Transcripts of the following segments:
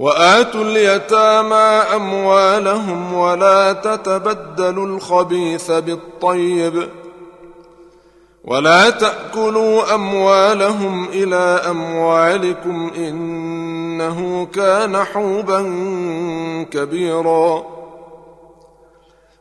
وآتوا اليتامى أموالهم ولا تتبدلوا الخبيث بالطيب ولا تأكلوا أموالهم إلى أموالكم إنه كان حوبا كبيرا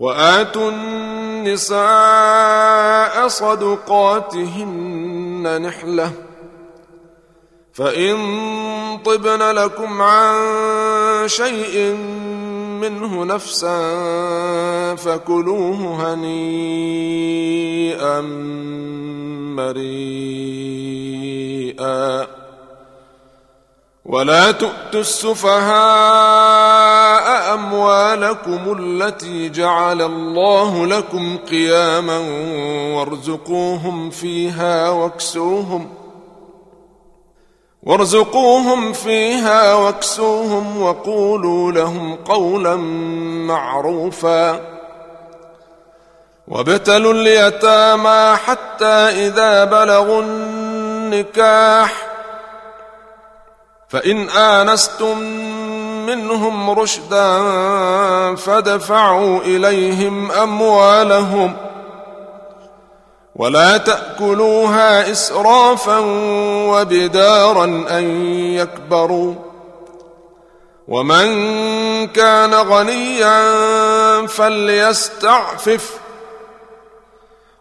وآتوا النساء صدقاتهن نحلة. فإن طبن لكم عن شيء منه نفسا فكلوه هنيئا مريئا. ولا تؤتوا السفهاء أموالكم التي جعل الله لكم قياما وارزقوهم فيها واكسوهم وارزقوهم فيها واكسوهم وقولوا لهم قولا معروفا وابتلوا اليتامى حتى إذا بلغوا النكاح فإن آنستم منهم رشدا فدفعوا إليهم أموالهم ولا تأكلوها إسرافا وبدارا أن يكبروا ومن كان غنيا فليستعفف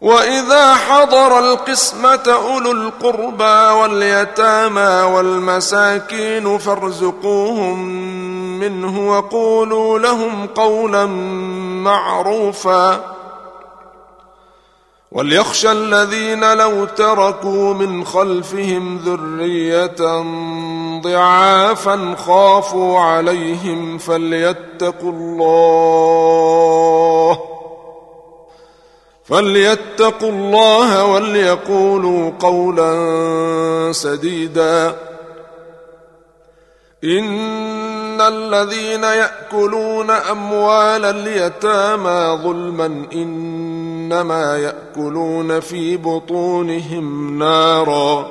وإذا حضر القسمة أولو القربى واليتامى والمساكين فارزقوهم منه وقولوا لهم قولا معروفا. وليخشى الذين لو تركوا من خلفهم ذرية ضعافا خافوا عليهم فليتقوا الله فليتقوا الله وليقولوا قولا سديدا. إن الذين يأكلون أموال اليتامى ظلما إنما يأكلون في بطونهم نارا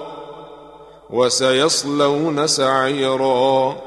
وسيصلون سعيرا.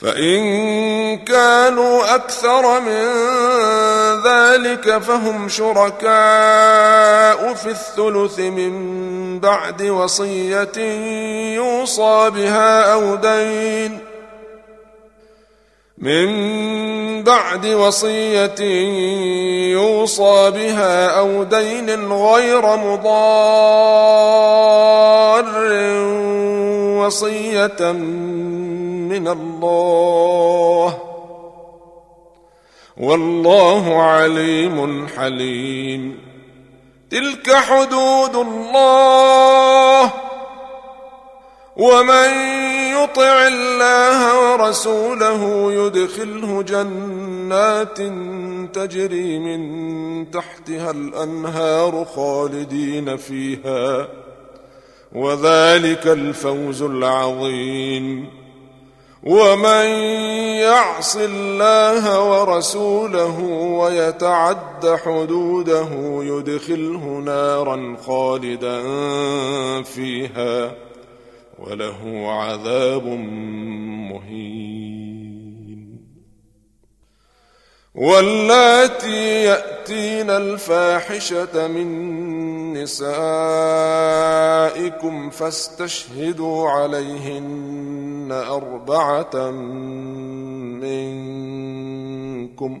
فإن كانوا أكثر من ذلك فهم شركاء في الثلث من بعد وصية يوصى بها أو دين من بعد وصية يوصى بها أو دين غير مضار وصية من الله. والله عليم حليم. تلك حدود الله. ومن يطع الله ورسوله يدخله جنات تجري من تحتها الأنهار خالدين فيها. وذلك الفوز العظيم. ومن يعص الله ورسوله ويتعد حدوده يدخله نارا خالدا فيها وله عذاب مهين. واللاتي يأتين الفاحشة من نسائكم فاستشهدوا عليهن أربعة منكم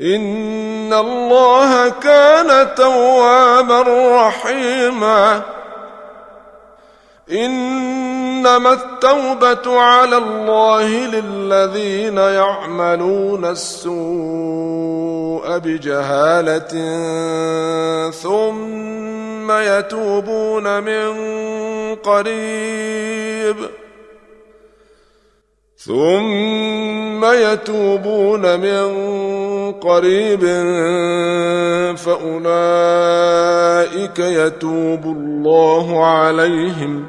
ان الله كان توابا رحيما انما التوبه على الله للذين يعملون السوء بجهاله ثم يتوبون من قريب ثم يتوبون من قريب فأولئك يتوب الله عليهم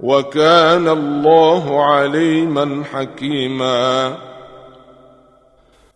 وكان الله عليما حكيما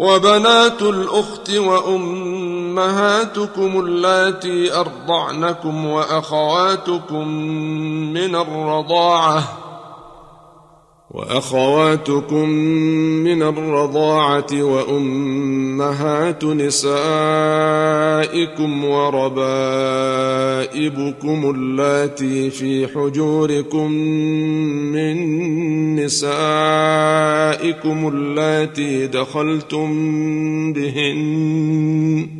وبنات الأخت وأمهاتكم اللاتي أرضعنكم وأخواتكم من الرضاعة وأخواتكم من الرضاعة وأمهات نسائكم وربائبكم اللاتي في حجوركم من نسائكم اللاتي دخلتم بهن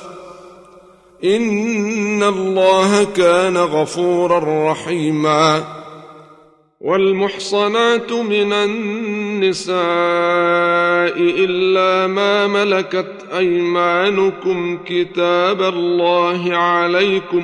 ان الله كان غفورا رحيما والمحصنات من النساء الا ما ملكت ايمانكم كتاب الله عليكم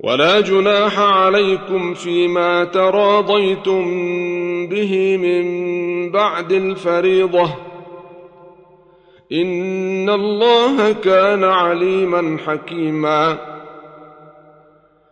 ولا جناح عليكم فيما تراضيتم به من بعد الفريضة. إن الله كان عليما حكيما.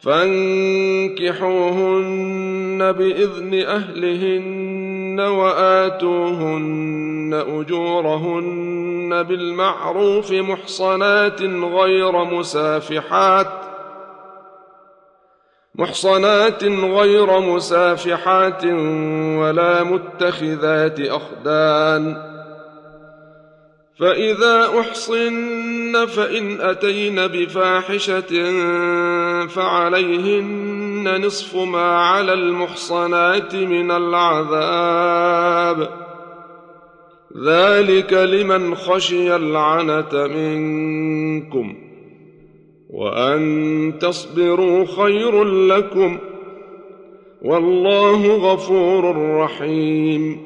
فانكحوهن بإذن أهلهن وآتوهن أجورهن بالمعروف محصنات غير مسافحات محصنات غير مسافحات ولا متخذات أخدان فإذا أحصن فإن أتين بفاحشة فعليهن نصف ما على المحصنات من العذاب. ذلك لمن خشي العنه منكم وأن تصبروا خير لكم. والله غفور رحيم.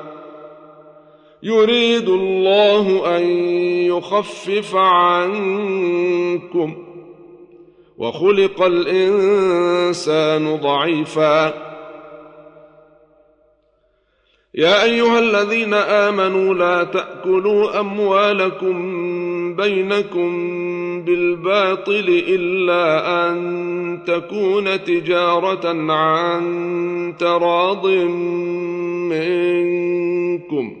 يريد الله أن يخفف عنكم وخلق الإنسان ضعيفا. يا أيها الذين آمنوا لا تأكلوا أموالكم بينكم بالباطل إلا أن تكون تجارة عن تراض منكم.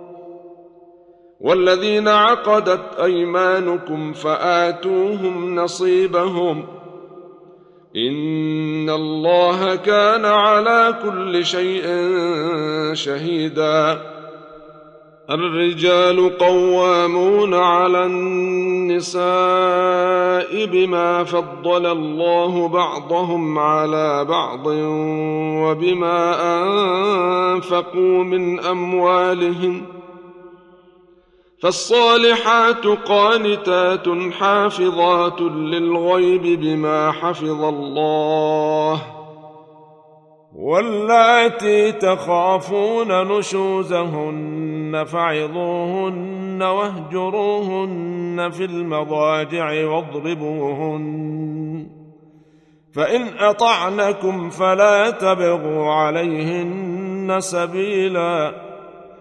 والذين عقدت أيمانكم فآتوهم نصيبهم. إن الله كان على كل شيء شهيدا. الرجال قوامون على النساء بما فضل الله بعضهم على بعض وبما أنفقوا من أموالهم. فالصالحات قانتات حافظات للغيب بما حفظ الله واللاتي تخافون نشوزهن فعظوهن واهجروهن في المضاجع واضربوهن فإن أطعنكم فلا تبغوا عليهن سبيلا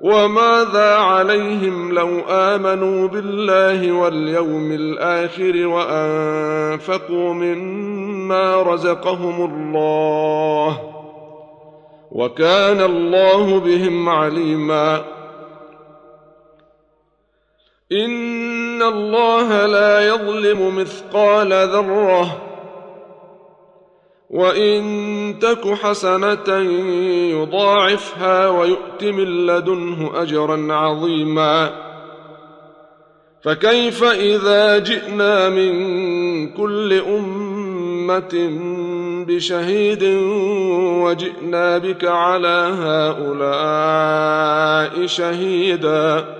وماذا عليهم لو آمنوا بالله واليوم الآخر وأنفقوا مما رزقهم الله وكان الله بهم عليما إن الله لا يظلم مثقال ذرة وان تك حسنه يضاعفها ويؤت من لدنه اجرا عظيما فكيف اذا جئنا من كل امه بشهيد وجئنا بك على هؤلاء شهيدا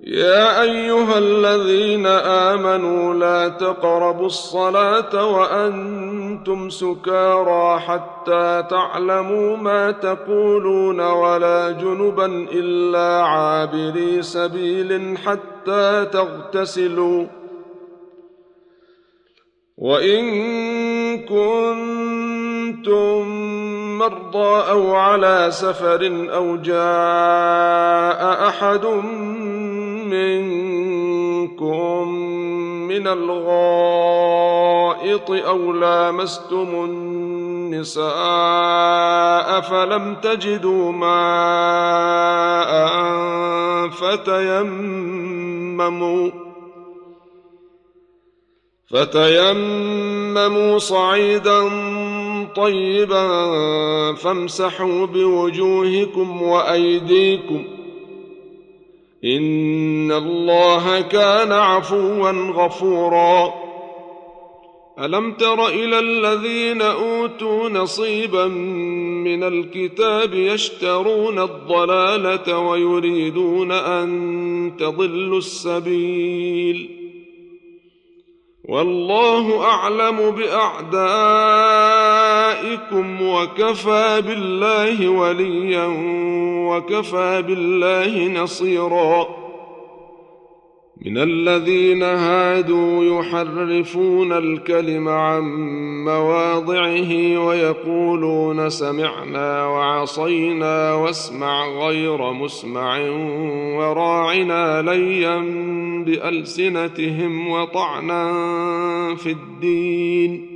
يا أيها الذين آمنوا لا تقربوا الصلاة وأنتم سكارى حتى تعلموا ما تقولون ولا جنبا إلا عابري سبيل حتى تغتسلوا. وإن كنتم مرضى أو على سفر أو جاء أحد منكم من الغائط أو لامستم النساء فلم تجدوا ماء فتيمموا فتيمموا صعيدا طيبا فامسحوا بوجوهكم وأيديكم ۖ ان الله كان عفوا غفورا. الم تر إلى الذين اوتوا نصيبا من الكتاب يشترون الضلاله ويريدون ان تضلوا السبيل والله أعلم بأعدائكم وكفى بالله وليا وكفى بالله نصيرا من الذين هادوا يحرفون الكلم عن مواضعه ويقولون سمعنا وعصينا واسمع غير مسمع وراعنا ليا بألسنتهم وطعنا في الدين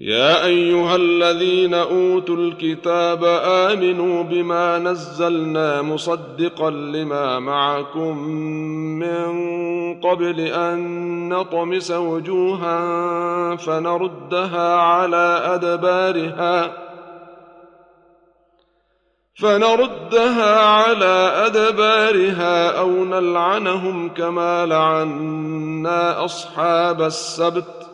يا أيها الذين أوتوا الكتاب آمنوا بما نزلنا مصدقا لما معكم من قبل أن نطمس وجوها فنردها على أدبارها فنردها على أدبارها أو نلعنهم كما لعنا أصحاب السبت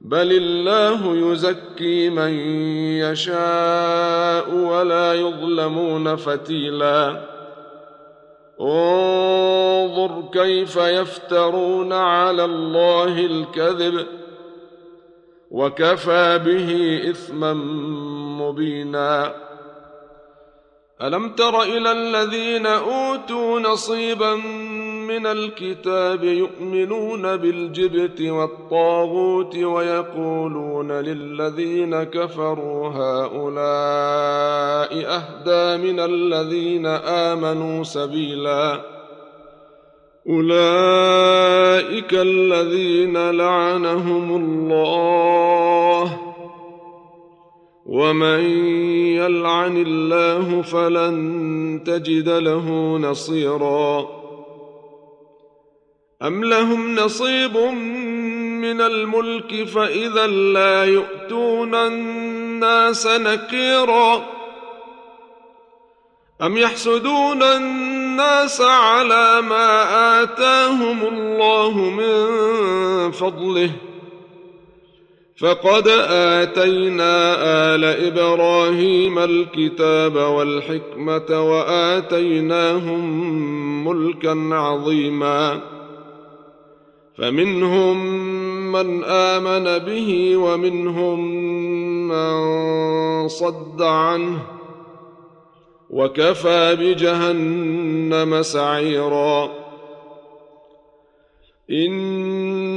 بل الله يزكي من يشاء ولا يظلمون فتيلا انظر كيف يفترون على الله الكذب وكفى به اثما مبينا الم تر إلى الذين اوتوا نصيبا من الكتاب يؤمنون بالجبت والطاغوت ويقولون للذين كفروا هؤلاء أهدى من الذين آمنوا سبيلا. أولئك الذين لعنهم الله. ومن يلعن الله فلن تجد له نصيرا. أم لهم نصيب من الملك فإذا لا يؤتون الناس نكيرا أم يحسدون الناس على ما آتاهم الله من فضله فقد آتينا آل إبراهيم الكتاب والحكمة وآتيناهم ملكا عظيماً فمنهم من آمن به ومنهم من صد عنه وكفى بجهنم سعيرا.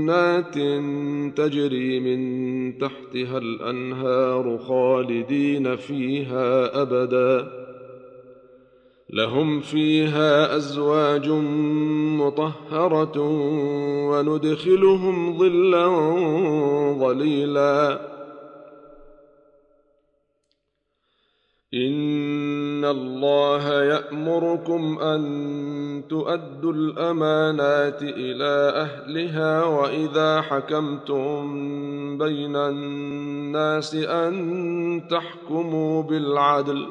جنات تجري من تحتها الأنهار خالدين فيها أبدا. لهم فيها أزواج مطهرة وندخلهم ظلا ظليلا. ان الله يامركم ان تؤدوا الامانات إلى اهلها واذا حكمتم بين الناس ان تحكموا بالعدل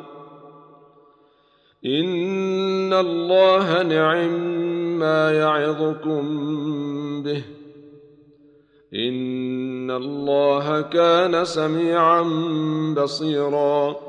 ان الله نعم ما يعظكم به ان الله كان سميعا بصيرا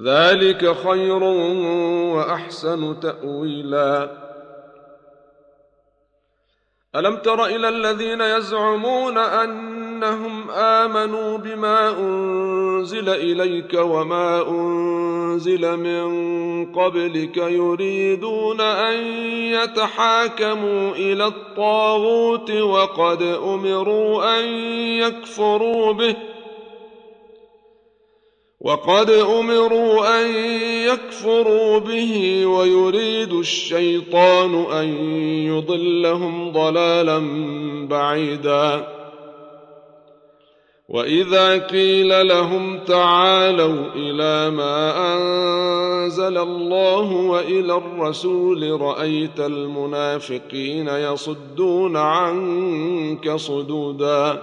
ذلك خير وأحسن تأويلا. ألم تر إلى الذين يزعمون أنهم آمنوا بما أنزل إليك وما أنزل من قبلك يريدون أن يتحاكموا إلى الطاغوت وقد أمروا أن يكفروا به وقد أمروا أن يكفروا به ويريد الشيطان أن يضلهم ضلالا بعيدا. وإذا قيل لهم تعالوا إلى ما أنزل الله وإلى الرسول رأيت المنافقين يصدون عنك صدودا.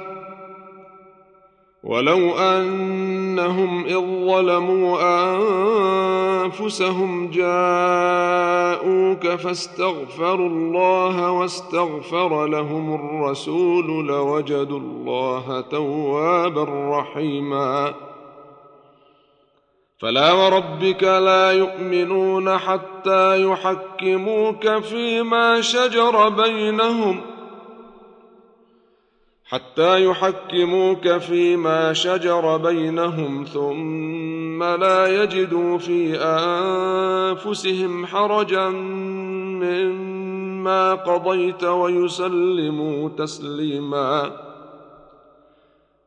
ولو أنهم إذ ظلموا أنفسهم جاءوك فاستغفروا الله واستغفر لهم الرسول لوجدوا الله توابا رحيما. فلا وربك لا يؤمنون حتى يحكموك فيما شجر بينهم حتى يحكموك فيما شجر بينهم ثم لا يجدوا في أنفسهم حرجا مما قضيت ويسلموا تسليما.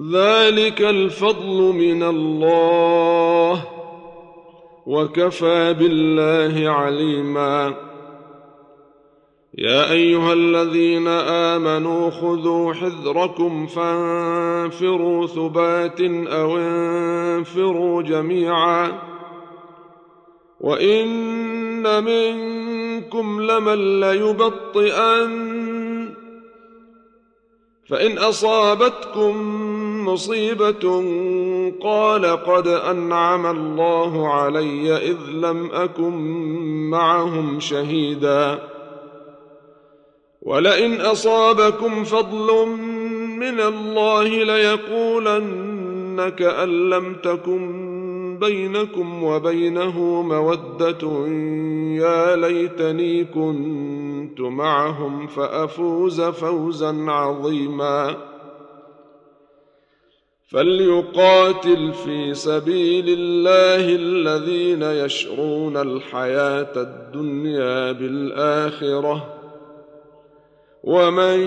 ذلك الفضل من الله وكفى بالله عليما. يا أيها الذين آمنوا خذوا حذركم فانفروا ثبات أو انفروا جميعا. وإن منكم لمن ليبطئن. فإن أصابتكم مصيبة قال قد أنعم الله علي إذ لم أكن معهم شهيدا. ولئن أصابكم فضل من الله ليقولن كان لم تكن بينكم وبينه مودة. يا ليتني كنت معهم فأفوز فوزا عظيما. فليقاتل في سبيل الله الذين يشرون الحياة الدنيا بالآخرة. ومن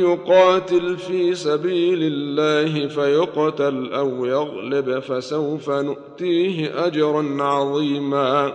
يقاتل في سبيل الله فيقتل أو يغلب فسوف نؤتيه أجرا عظيما.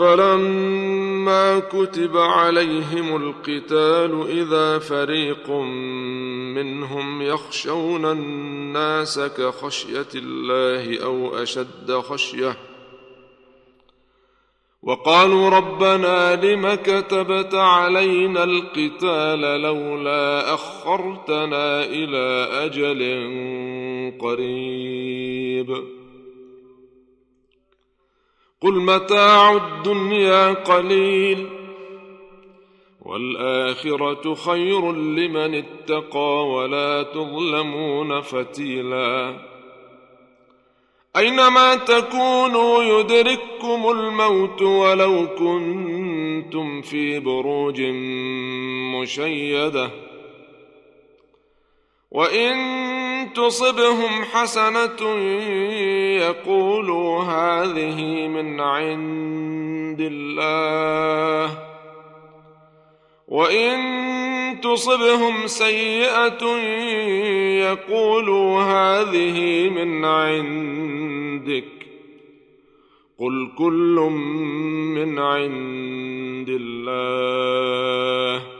فلما كتب عليهم القتال إذا فريق منهم يخشون الناس كخشية الله أو أشد خشية وقالوا ربنا لم كتبت علينا القتال لولا أخرتنا إلى أجل قريب قل متاع الدنيا قليل والآخرة خير لمن اتقى ولا تظلمون فتيلا أينما تكونوا يدرككم الموت ولو كنتم في بروج مشيدة وان تصبهم حسنه يقولوا هذه من عند الله وان تصبهم سيئه يقولوا هذه من عندك قل كل من عند الله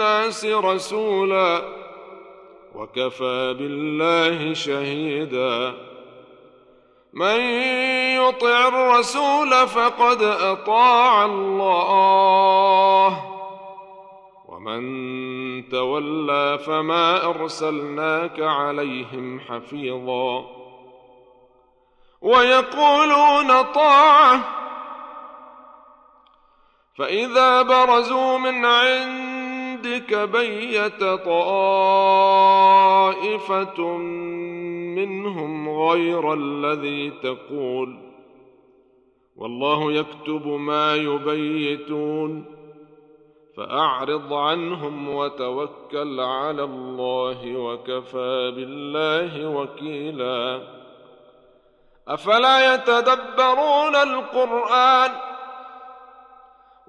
الناس رسولا وكفى بالله شهيدا. من يطع الرسول فقد أطاع الله ومن تولى فما أرسلناك عليهم حفيظا. ويقولون طاعة فإذا برزوا من عند عندك بيت طائفة منهم غير الذي تقول. والله يكتب ما يبيتون. فأعرض عنهم وتوكل على الله وكفى بالله وكيلا. أفلا يتدبرون القرآن ؟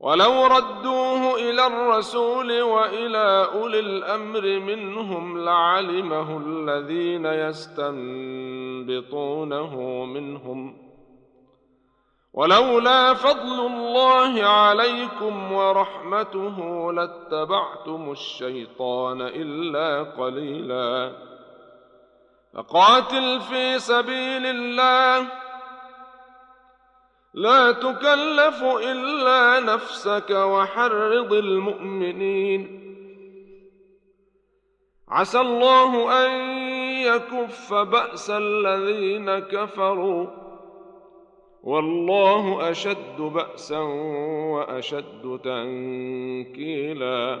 ولو ردوه إلى الرسول والى اولي الامر منهم لعلمه الذين يستنبطونه منهم ولولا فضل الله عليكم ورحمته لاتبعتم الشيطان الا قليلا فقاتل في سبيل الله لا تكلف إلا نفسك وحرض المؤمنين. عسى الله أن يكف بأس الذين كفروا. والله أشد بأسا وأشد تنكيلا.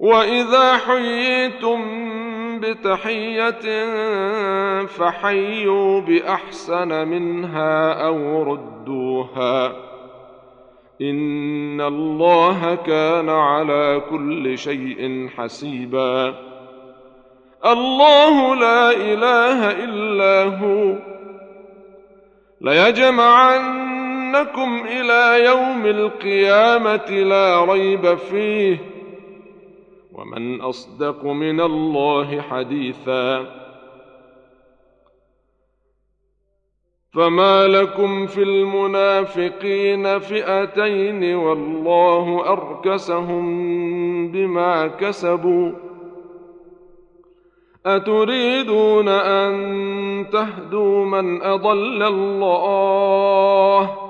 واذا حييتم بتحيه فحيوا باحسن منها أو ردوها ان الله كان على كل شيء حسيبا الله لا اله الا هو ليجمعنكم إلى يوم القيامه لا ريب فيه ومن أصدق من الله حديثا. فما لكم في المنافقين فئتين والله أركسهم بما كسبوا. أتريدون أن تهدوا من أضل الله؟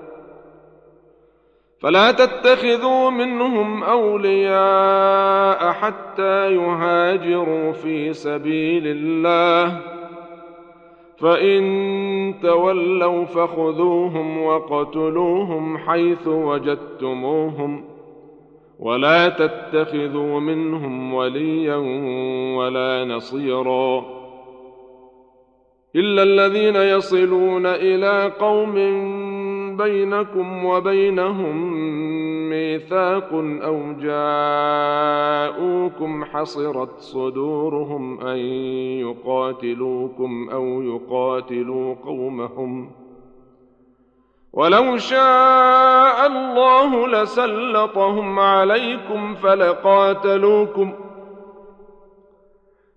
فلا تتخذوا منهم أولياء حتى يهاجروا في سبيل الله. فإن تولوا فخذوهم وقتلوهم حيث وجدتموهم. ولا تتخذوا منهم وليا ولا نصيرا. إلا الذين يصلون إلى قوم بينكم وبينهم ميثاق أو جاءوكم حصرت صدورهم أن يقاتلوكم أو يقاتلوا قومهم ولو شاء الله لسلطهم عليكم فلقاتلوكم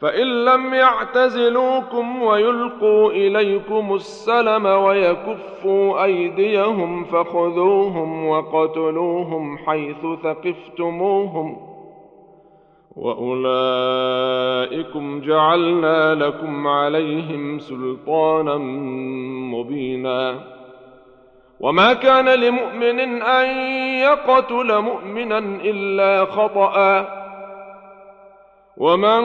فإن لم يعتزلوكم ويلقوا إليكم السلم ويكفوا أيديهم فخذوهم وقتلوهم حيث ثقفتموهم وأولئكم جعلنا لكم عليهم سلطانا مبينا وما كان لمؤمن أن يقتل مؤمنا إلا خطأ ومن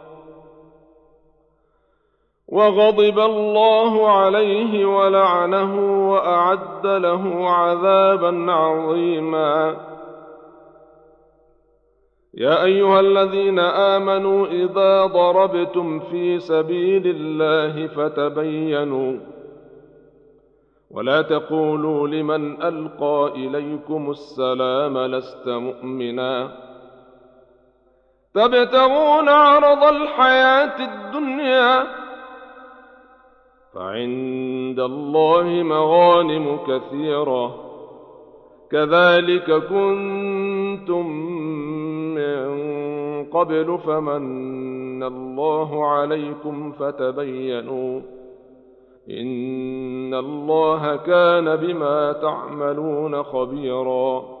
وغضب الله عليه ولعنه وأعد له عذابا عظيما. يا أيها الذين آمنوا إذا ضربتم في سبيل الله فتبينوا. ولا تقولوا لمن ألقى إليكم السلام لست مؤمنا. تبتغون عرض الحياة الدنيا فعند الله مغانم كثيرة. كذلك كنتم من قبل فمن الله عليكم فتبينوا. إن الله كان بما تعملون خبيرا.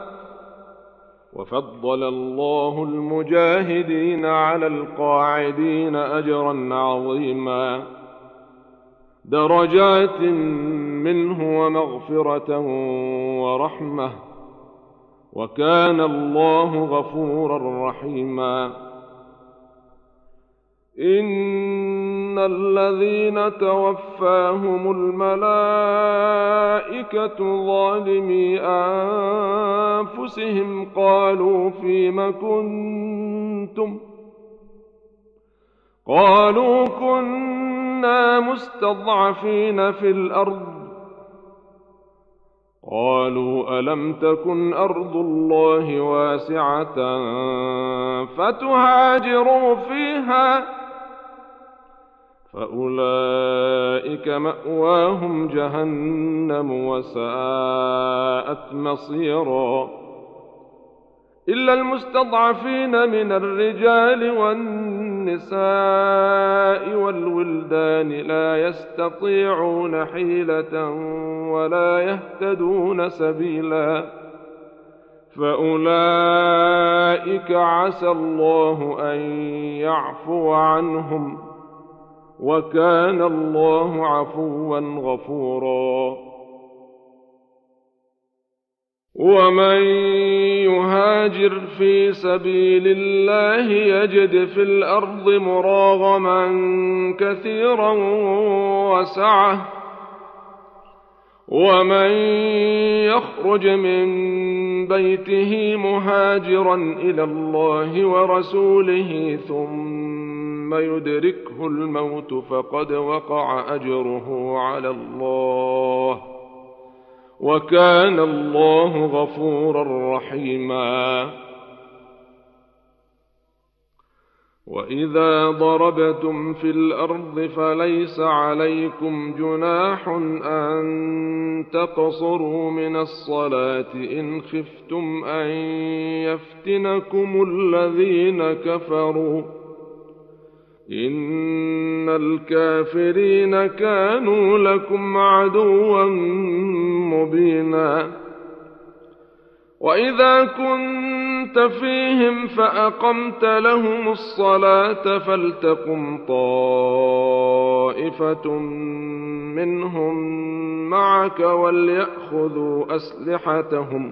وفضل الله المجاهدين على القاعدين أجرا عظيما. درجات منه ومغفرة ورحمة. وكان الله غفورا رحيما. الذين توفاهم الملائكة ظالمي أنفسهم قالوا فيم كنتم قالوا كنا مستضعفين في الأرض قالوا الم تكن ارض الله واسعه فتهاجروا فيها فأولئك مأواهم جهنم وساءت مصيرا. إلا المستضعفين من الرجال والنساء والولدان لا يستطيعون حيلة ولا يهتدون سبيلا. فأولئك عسى الله أن يعفو عنهم. وكان الله عفوا غفورا. ومن يهاجر في سبيل الله يجد في الأرض مراغما كثيرا وسعة. ومن يخرج من بيته مهاجرا إلى الله ورسوله ثم يدركه الموت فقد وقع أجره على الله وكان الله غفورا رحيما. وإذا ضربتم في الأرض فليس عليكم جناح أن تقصروا من الصلاة إن خفتم أن يفتنكم الذين كفروا. إن الكافرين كانوا لكم عدوا مبينا. وإذا كنت فيهم فأقمت لهم الصلاة فلتقم طائفة منهم معك وليأخذوا أسلحتهم.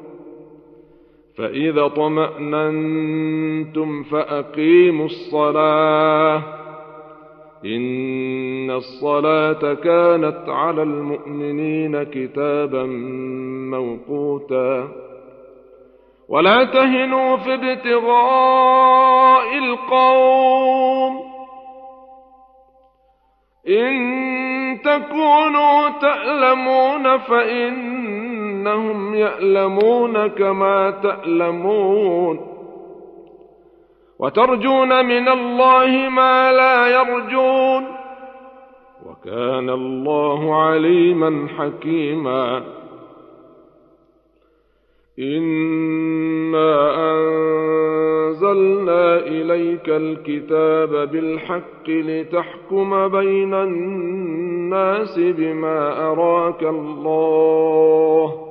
فإذا طمأننتم فأقيموا الصلاة. إن الصلاة كانت على المؤمنين كتابا موقوتا. ولا تهنوا في ابتغاء القوم. إن تكونوا تألمون فإنهم يألمون كما تألمون وترجون من الله ما لا يرجون وكان الله عليما حكيما إنا أنزلنا إليك الكتاب بالحق لتحكم بين الناس بما أراك الله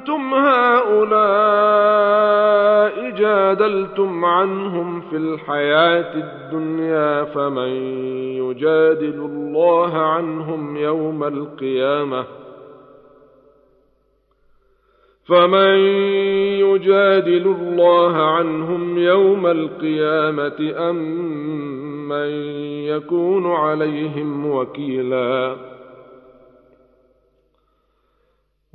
أنتم هؤلاء جادلتم عنهم في الحياة الدنيا فمن يجادل الله عنهم يوم القيامة فمن يجادل الله عنهم يوم القيامة أم من يكون عليهم وكيلا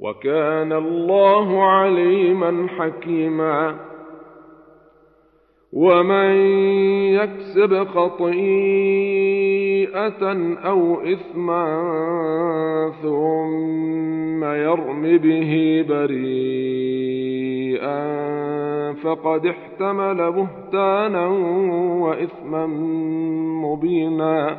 وكان الله عليما حكيما. ومن يكسب خطيئة أو إثما ثم يرم به بريئا فقد احتمل بهتانا وإثما مبينا.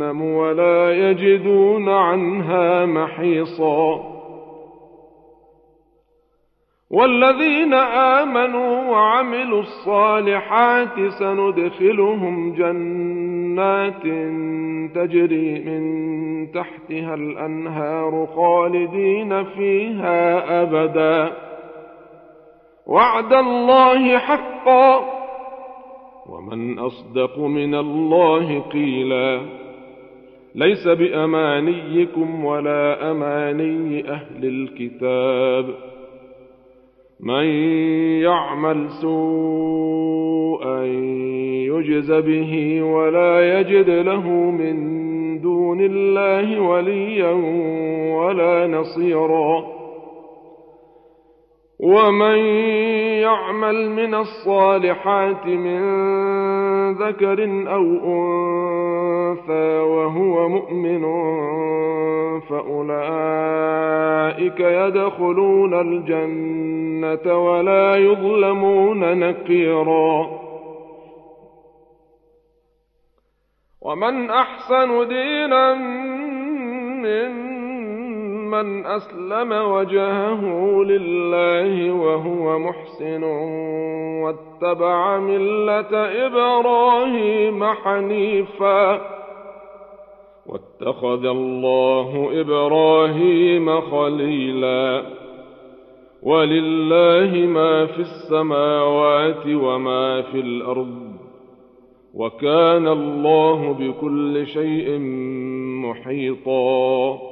ولا يجدون عنها محيصا. والذين آمنوا وعملوا الصالحات سندخلهم جنات تجري من تحتها الأنهار خالدين فيها أبدا. وعد الله حقا. ومن أصدق من الله قيلا. ليس بأمانيكم ولا أماني أهل الكتاب. من يعمل سوءا يجز به ولا يجد له من دون الله وليا ولا نصيرا. ومن يعمل من الصالحات من ذكر أو أنثى وهو مؤمن فأولئك يدخلون الجنة ولا يظلمون نقيرا. ومن أحسن دينا من من أسلم وجهه لله وهو محسن واتبع ملة إبراهيم حنيفا واتخذ الله إبراهيم خليلا ولله ما في السماوات وما في الأرض وكان الله بكل شيء محيطا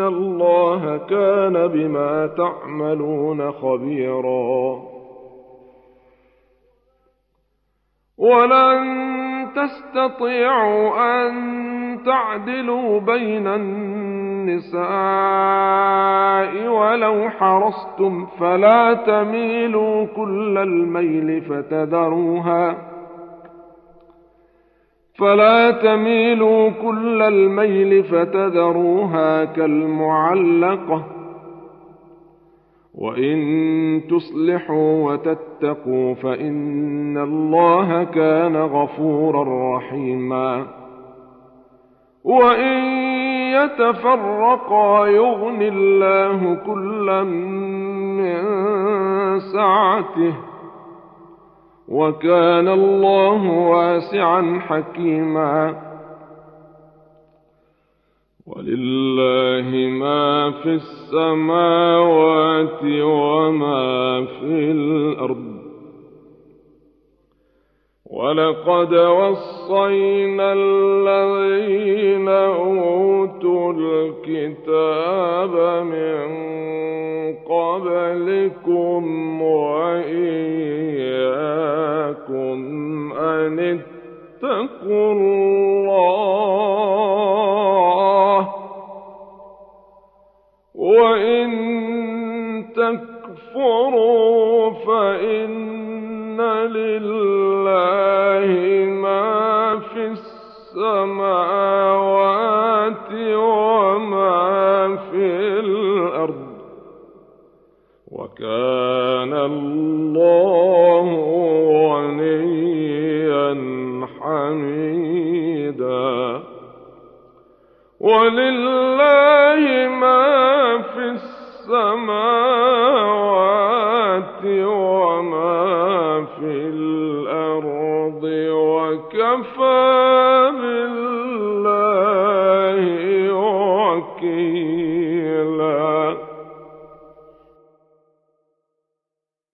إن الله كان بما تعملون خبيرا ولن تستطيعوا أن تعدلوا بين النساء ولو حرصتم فلا تميلوا كل الميل فتذروها فلا تميلوا كل الميل فتذروها كالمعلقة. وإن تصلحوا وتتقوا فإن الله كان غفورا رحيما. وإن يتفرقا يغني الله كلا من سعته. وكان الله واسعا حكيما. ولله ما في السماوات وما في الأرض. ولقد وصينا الذين أوتوا الكتاب من قبلكم وإياكم أن اتقوا الله وإن تكفروا فإن لله ولله ما في السماوات وما في الأرض وكفى بالله وكيلا.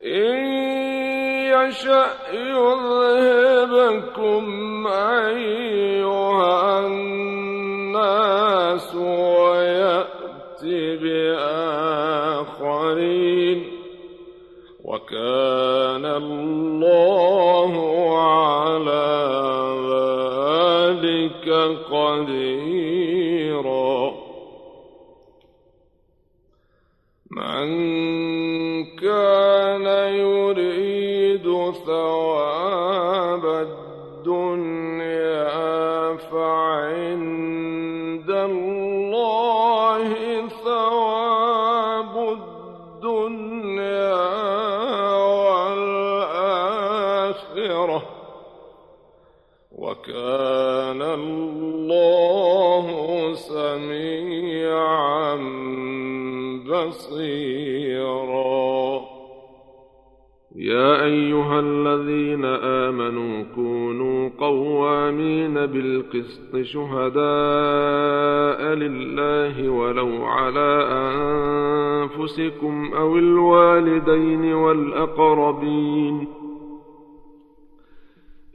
إن يشأ يذهبكم ايها وكان الله على ذلك قديرا. من كان يريد ثواب الدنيا فعند الله ثواب الدنيا. وكان الله سميعا بصيرا. يا أيها الذين آمنوا كونوا قوامين بالقسط شهداء لله ولو على أنفسكم أو الوالدين والأقربين.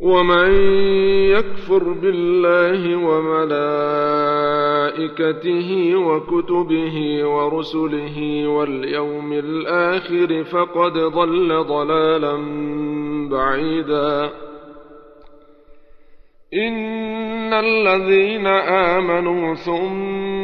ومن يكفر بالله وملائكته وكتبه ورسله واليوم الآخر فقد ضل ضلالا بعيدا. إن الذين آمنوا ثم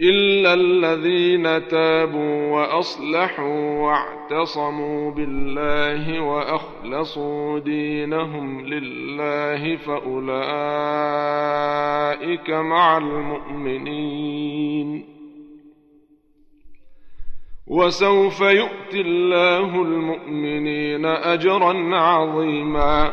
الا الذين تابوا واصلحوا واعتصموا بالله واخلصوا دينهم لله فاولئك مع المؤمنين وسوف يؤتي الله المؤمنين اجرا عظيما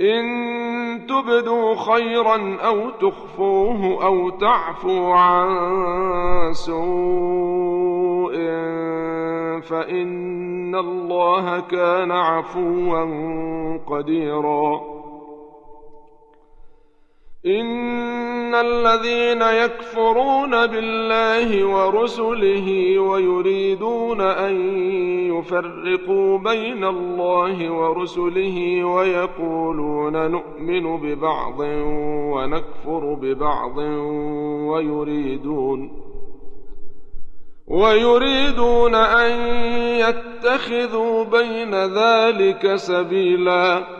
إن تبدوا خيرا أو تخفوه أو تعفو عن سوء فإن الله كان عفوا قديرا إن الذين يكفرون بالله ورسله ويريدون أن يفرقوا بين الله ورسله ويقولون نؤمن ببعض ونكفر ببعض ويريدون ويريدون أن يتخذوا بين ذلك سبيلا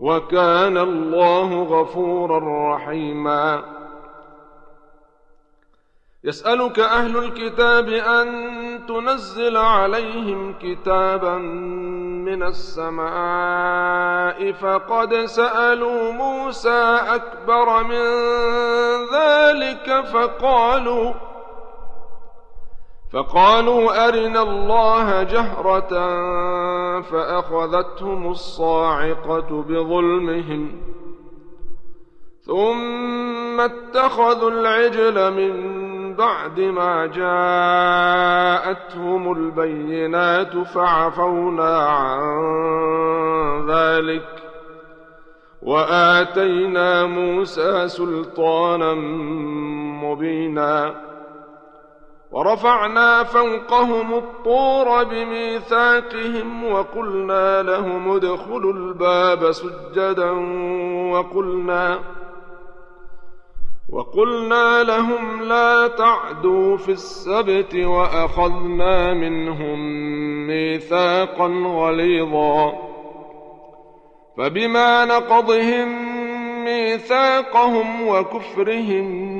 وكان الله غفورا رحيما. يسألك أهل الكتاب أن تنزل عليهم كتابا من السماء فقد سألوا موسى أكبر من ذلك فقالوا فقالوا أرنا الله جهرة فأخذتهم الصاعقة بظلمهم. ثم اتخذوا العجل من بعد ما جاءتهم البينات فعفونا عن ذلك. وآتينا موسى سلطانا مبينا. ورفعنا فوقهم الطور بميثاقهم وقلنا لهم ادخلوا الباب سجدا وقلنا وقلنا لهم لا تعدوا في السبت وأخذنا منهم ميثاقا غليظا فبما نقضهم ميثاقهم وكفرهم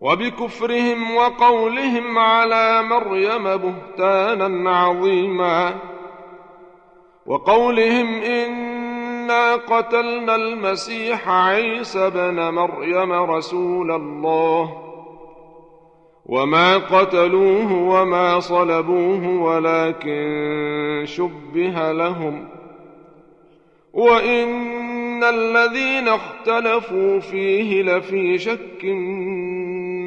وبكفرهم وقولهم على مريم بهتانا عظيما. وقولهم إنا قتلنا المسيح عيسى بن مريم رسول الله. وما قتلوه وما صلبوه ولكن شبه لهم. وإن الذين اختلفوا فيه لفي شك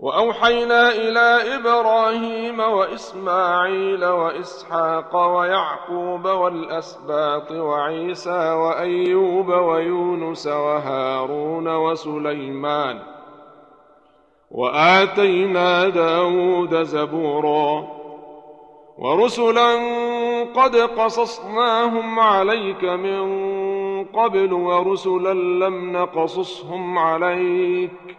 وأوحينا إلى إبراهيم وإسماعيل وإسحاق ويعقوب والأسباط وعيسى وأيوب ويونس وهارون وسليمان وآتينا داود زبورا ورسلا قد قصصناهم عليك من قبل ورسلا لم نقصصهم عليك